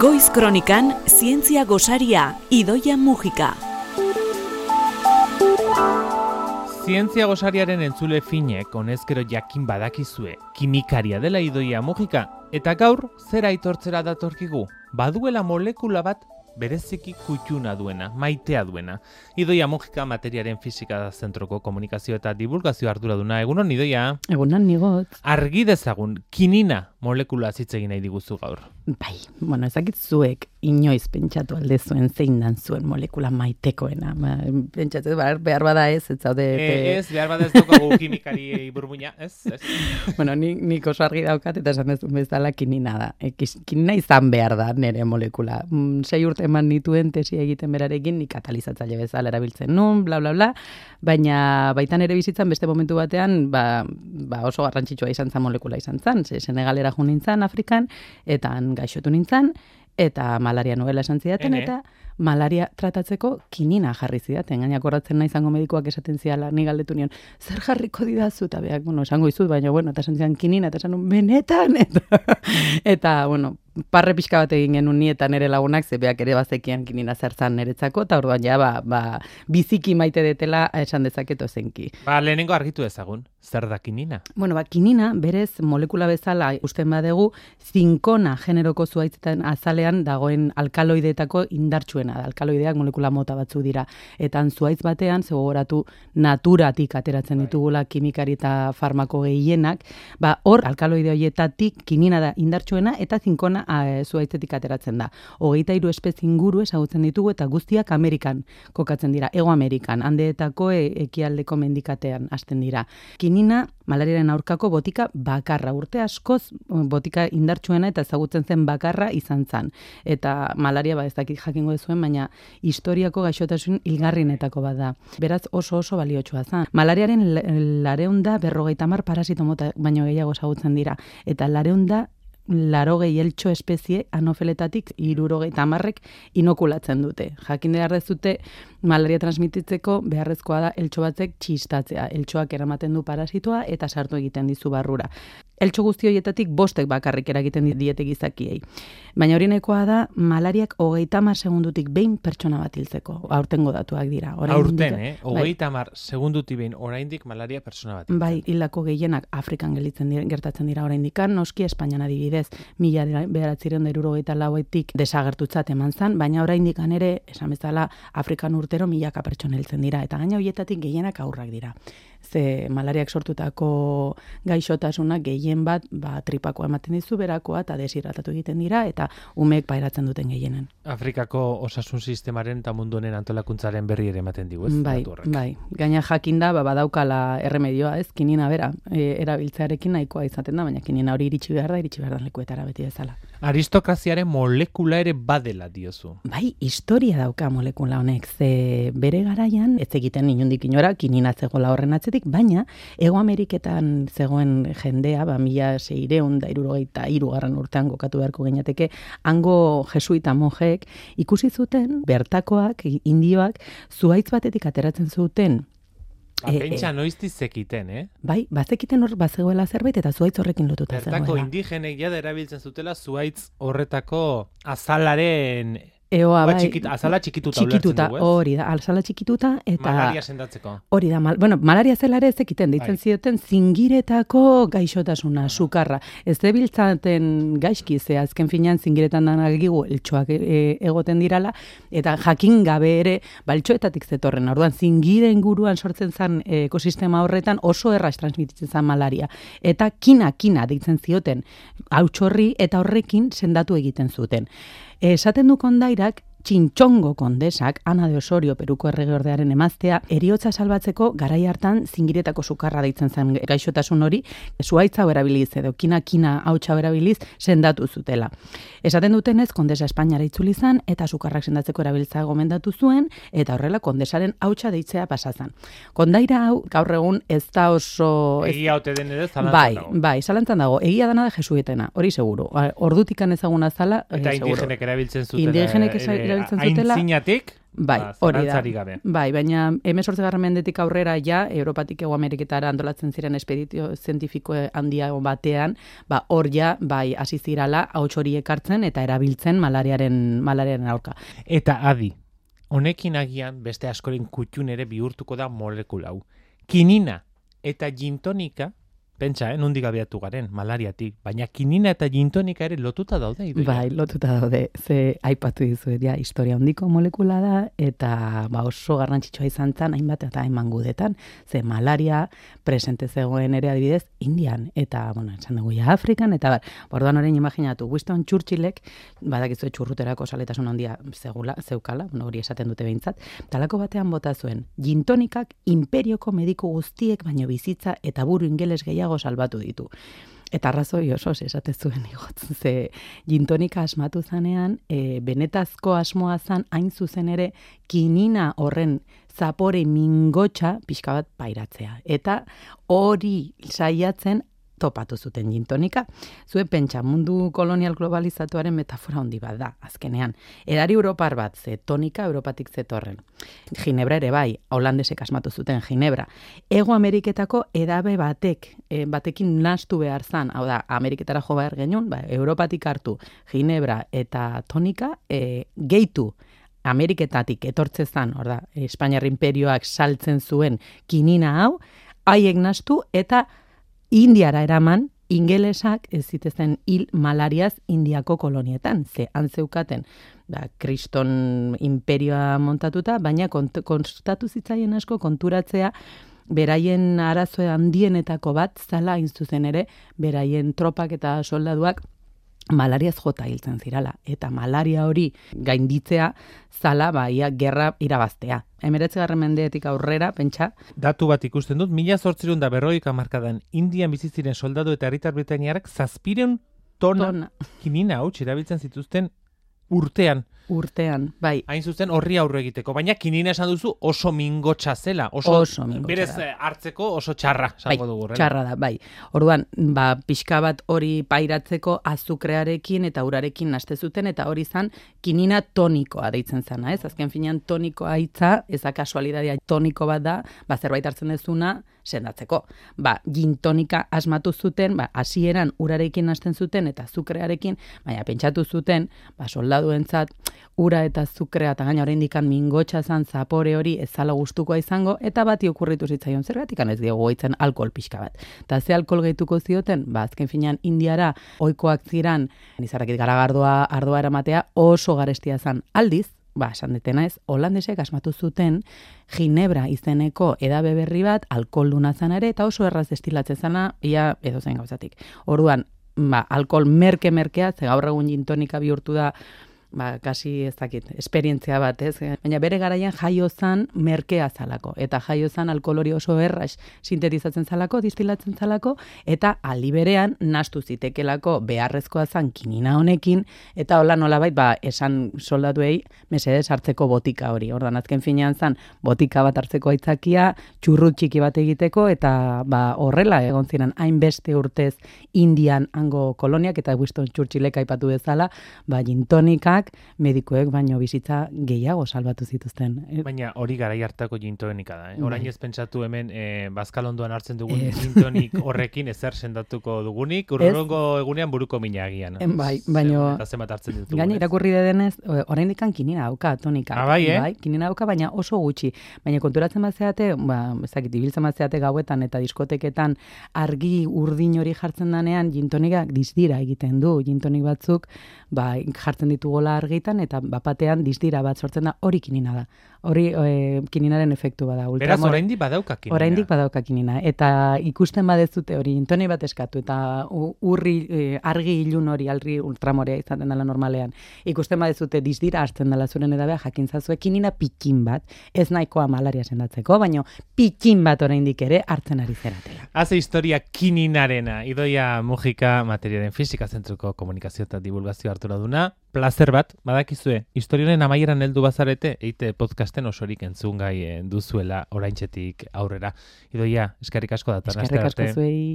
Goiz Kronikan Zientzia Gosaria Idoia Mujika. Zientzia gosariaren entzule finek honezkero jakin badakizue kimikaria dela Idoia Mujika eta gaur zera aitortzera datorkigu. Baduela molekula bat bereziki kutxuna duena, maitea duena. Idoia Mujika materiaren fisika da zentroko komunikazio eta divulgazio arduraduna. Egunon Idoia? Egunon nigot. Argi dezagun, kinina molekula zitzegin nahi diguzu gaur. Bai, bueno, ezakit zuek inoiz pentsatu alde zuen zein dan zuen molekula maitekoena. Ba, pentsatu behar, behar bada ez, ez zaude... E, ez, behar bada ez dugu kimikari burmuina, ez? ez. bueno, nik, nik oso argi daukat eta esan ez bezala kinina da. E, kinina izan behar da nire molekula. Mm, sei urte eman nituen tesi egiten berarekin, nik katalizatzaile bezala erabiltzen nun, bla, bla, bla. Baina baitan ere bizitzan beste momentu batean, ba, ba oso garrantzitsua izan zan molekula izan zan. Ze, Senegalera jo nintzen Afrikan, eta gaixotu nintzen, eta malaria nuela esan zidaten, eta malaria tratatzeko kinina jarri zidaten. Gaina korratzen nahi izango medikoak esaten ziala, ni galdetu nion, zer jarriko didazu, eta beak, bueno, esango izut, baina, bueno, eta esan zidan kinina, eta esan benetan, eta, eta bueno, parre pixka bat egin genuen ni eta nere lagunak zebeak ere bazekian kinina zertzan niretzako eta orduan ja ba, ba, biziki maite detela esan dezaketo zenki. Ba, lehenengo argitu ezagun, zer da kinina? Bueno, ba, kinina berez molekula bezala usten badegu zinkona generoko zuaitzetan azalean dagoen alkaloideetako indartsuena da. Alkaloideak molekula mota batzu dira. Eta zuaitz batean, zegoratu naturatik ateratzen bai. ditugula kimikari eta farmako gehienak, ba, hor alkaloide horietatik kinina da indartsuena eta zinkona a, zuaitzetik ateratzen da. Hogeita hiru espezi inguru ezagutzen ditugu eta guztiak Amerikan kokatzen dira, Ego Amerikan, handeetako e, ekialdeko mendikatean hasten dira. Kinina, malariaren aurkako botika bakarra, urte askoz botika indartsuena eta ezagutzen zen bakarra izan zen. Eta malaria ba ez dakit jakingo zuen, baina historiako gaixotasun ilgarrinetako bada. Beraz oso oso baliotsua zen. Malariaren lareunda berrogeita mar parasito mota baino gehiago ezagutzen dira. Eta lareunda larogei eltxo espezie anofeletatik irurogei tamarrek inokulatzen dute. Jakin behar dezute, malaria transmititzeko beharrezkoa da eltxo batzek txistatzea. Eltxoak eramaten du parasitoa eta sartu egiten dizu barrura. Eltxo guzti horietatik bostek bakarrik eragiten diete gizakiei. Baina hori nekoa da, malariak hogeita mar segundutik behin pertsona bat hiltzeko. Aurtengo datuak dira. Orain Aurten, eh? Bai. Hogeita mar segundutik behin oraindik malaria pertsona bat Bai, hildako gehienak Afrikan gelitzen dira, gertatzen dira oraindik noski Espainian adibidez, mila beharatziren deruro lauetik desagertutzat eman zan, baina oraindik ere, esan bezala, Afrikan urtero milaka pertsona hiltzen dira, eta gaina horietatik gehienak aurrak dira ze malariak sortutako gaixotasunak gehien bat ba, tripako ematen dizu berakoa eta deshidratatu egiten dira eta umek pairatzen duten gehienen. Afrikako osasun sistemaren eta mundu honen antolakuntzaren berri ere ematen digu, ez? Bai, bai. Gaina jakinda ba, badaukala erremedioa, ez? Kinina bera, e, erabiltzearekin nahikoa izaten da, baina kinina hori iritsi behar da, iritsi behar da lekuetara beti bezala. Aristokraziaren molekula ere badela diozu. Bai, historia dauka molekula honek, ze bere garaian, ez egiten inundik inora, kinina zegoela horren atzetik, baina Ego Ameriketan zegoen jendea, ba, mila seireun da irurogeita irugarren urtean gokatu beharko geneteke, hango jesuita mojek ikusi zuten, bertakoak, indioak, zuaitz batetik ateratzen zuten, Ba, e, pentsa noizti zekiten, eh? Bai, bazekiten hor bazegoela zerbait eta zuaitz horrekin lotuta zegoela. Bertako indigenek jada erabiltzen zutela zuaitz horretako azalaren Eoa, bai. Txikita, azala txikituta, txikituta hori da, azala txikituta, eta... Malaria sendatzeko. Hori da, mal, bueno, malaria zelare ez ekiten, ditzen bai. zioten, zingiretako gaixotasuna, sukarra. Ez debiltzaten gaizki, ze azken finean zingiretan dan algigu eltsoak e, egoten dirala, eta jakin gabe ere, baltsoetatik zetorren, orduan, zingiren guruan sortzen zen ekosistema horretan oso erraz transmititzen zen malaria. Eta kina, kina, ditzen zioten, hau eta horrekin sendatu egiten zuten. Esaten du kondairak, txintxongo kondesak, Ana de Osorio, peruko erregeordearen emaztea, eriotza salbatzeko garai hartan zingiretako sukarra deitzen zen gaixotasun hori, zuaitza berabiliz edo kina kina hautsa berabiliz sendatu zutela. Esaten dutenez, kondesa Espainiara itzuli zen eta sukarrak sendatzeko erabiltza gomendatu zuen eta horrela kondesaren hautsa deitzea pasazan. Kondaira hau, gaur egun ez da oso... Egia ote den ere zalantzan bai, dago. Bai, zalantzan dago. Egia dana da jesuetena, hori seguru. Ordutikan ezaguna zala, Eta indigenek erabiltzen zuten. Indigenek erabiltzen zutela. Aintzinatik? Bai, ba, hori da. gabe. Bai, baina emezortze garren mendetik aurrera ja, Europatik ego Ameriketara antolatzen ziren espeditio zientifiko handia batean, ba, hor ja, bai, hasi zirala, hauts hori ekartzen eta erabiltzen malariaren, malariaren aurka. Eta adi, honekin agian beste askoren kutxun ere bihurtuko da molekula hau. Kinina eta gintonika, pentsa, eh, nondik abiatu garen, malariatik, baina kinina eta gintonika ere lotuta daude. Idoia. Bai, lotuta daude, ze aipatu dizuet, ja, historia handiko molekula da, eta ba, oso garrantzitsua izan zen, hainbat eta hainbat gudetan, ze malaria presente zegoen ere adibidez, Indian, eta, bueno, esan dugu ja, Afrikan, eta bar, bordoan orain imaginatu, Winston Churchillek, badakizu txurruterako saletasun handia zegula, zeukala, bueno, hori esaten dute behintzat, talako batean bota zuen, gintonikak imperioko mediku guztiek baino bizitza eta buru ingeles gehiago salbatu ditu. Eta arrazoi oso esate zuen igotzen, ze gintonika asmatu zanean, e, benetazko asmoa zan hain zuzen ere kinina horren zapore mingotxa pixka bat pairatzea. Eta hori saiatzen topatu zuten gintonika. Zuen pentsa mundu kolonial globalizatuaren metafora handi bat da, azkenean. Edari Europar bat, ze tonika Europatik zetorren. Ginebra ere bai, holandesek asmatu zuten Ginebra. Ego Ameriketako edabe batek, e, batekin nastu behar zan, hau da, Ameriketara jo behar genuen, ba, Europatik hartu Ginebra eta tonika, e, gehitu Ameriketatik etortze zan, hor da, Espainiar imperioak saltzen zuen kinina hau, haiek nastu eta Indiara eraman, ingelesak ez zitezen hil malariaz Indiako kolonietan, ze antzeukaten ba, kriston imperioa montatuta, baina kont konstatu zitzaien asko konturatzea beraien arazo handienetako bat zala hain zuzen ere, beraien tropak eta soldaduak malariaz jota hiltzen zirala. Eta malaria hori gainditzea zala ba, ia, gerra irabaztea. Emeretze garren mendeetik aurrera, pentsa, Datu bat ikusten dut, mila zortzirun da berroika markadan Indian biziziren soldadu eta herritar britaniarrak zazpireun tona, tona kinina hau erabiltzen zituzten urtean. Urtean, bai, Hain zuzen horri aurre egiteko, baina kinina esan duzu oso mingotsa zela, oso, Oso berez eh, hartzeko oso txarra, bai, dugu. horrela. txarra da, bai. Orduan, ba, pixka bat hori pairatzeko azukrearekin eta urarekin naste zuten, eta hori zan kinina tonikoa deitzen zana, ez? Azken finean tonikoa hitza, ez da kasualidadia toniko bat da, ba, zerbait hartzen dezuna, sendatzeko. Ba, gin tonika asmatu zuten, ba, hasieran urarekin nasten zuten eta azukrearekin, baina pentsatu zuten, ba, soldaduentzat ura eta azukrea eta gaina oraindik mingotsa zan zapore hori ez zala gustukoa izango eta bati okurritu zitzaion zergatik ez diogu goitzen alkohol pixka bat. Ta ze alkohol gehituko zioten, ba azken finean Indiara ohikoak ziran nizarrakit garagardoa ardoa eramatea oso garestia zan. Aldiz, ba, esan detena ez, holandesek asmatu zuten Ginebra izeneko edabe berri bat alkoholduna zan ere eta oso erraz destilatzen zana ia edo zen gauzatik. Orduan, ba, alkohol merke-merkea, ze gaur egun gintonika bihurtu da ba, kasi ez dakit, esperientzia bat, ez? Baina bere garaian jaio zan merkea zalako, eta jaio zan alkolori oso erraz sintetizatzen zalako, distilatzen zalako, eta aliberean nastu zitekelako beharrezkoa zan kinina honekin, eta hola nolabait, ba, esan soldatuei, mesedez hartzeko botika hori. Ordan azken finean zan, botika bat hartzeko aitzakia, txurrut txiki bat egiteko, eta ba, horrela egon ziren hainbeste urtez Indian hango koloniak, eta Winston Churchillek aipatu bezala, ba, gintonikak medikuek baino bizitza gehiago salbatu zituzten. E, Baina hori garai hartako gintonika da. Eh? Orain Bai. ez pentsatu hemen eh, bazkalondoan hartzen dugun Ez. gintonik horrekin ezer sendatuko dugunik, urrengo egunean buruko mina agian. Bai, baino- Eta hartzen ditugu. Gaina irakurri denez, oraindik kinina dauka, tonika. Ah, bai, eh? Bai, kinina dauka, baina oso gutxi. Baina konturatzen bazeate, ba, ez dakit, ibiltzen bazeate gauetan eta diskoteketan argi urdin hori jartzen danean, gintonikak dizdira egiten du. Gintonik batzuk, ba, jartzen ditugola argitan, eta bapatean dizdira bat sortzen da, hori kinina da. Hori e, kininaren efektu bada. Beraz, Ultramore- oraindik badauka kinina. Oraindik badauka kinina. Eta ikusten badezute hori intoni bat eskatu eta urri eh, argi ilun hori alri ultramorea izaten dela normalean. Ikusten badezute dizdira hartzen dela zuren edabea jakin zazue kinina pikin bat, ez nahikoa malaria sendatzeko, baino pikin bat oraindik ere hartzen ari zeratela. Haze historia kininarena, idoia mugika materiaren fizika zentruko komunikazio eta divulgazio hartu duna. Plazer bat, badakizue, historionen amaieran heldu bazarete, eite podcasten osorik entzun gai eh, duzuela oraintxetik aurrera. Idoia, eskerrik asko datorren aste Eskerrik asko zuei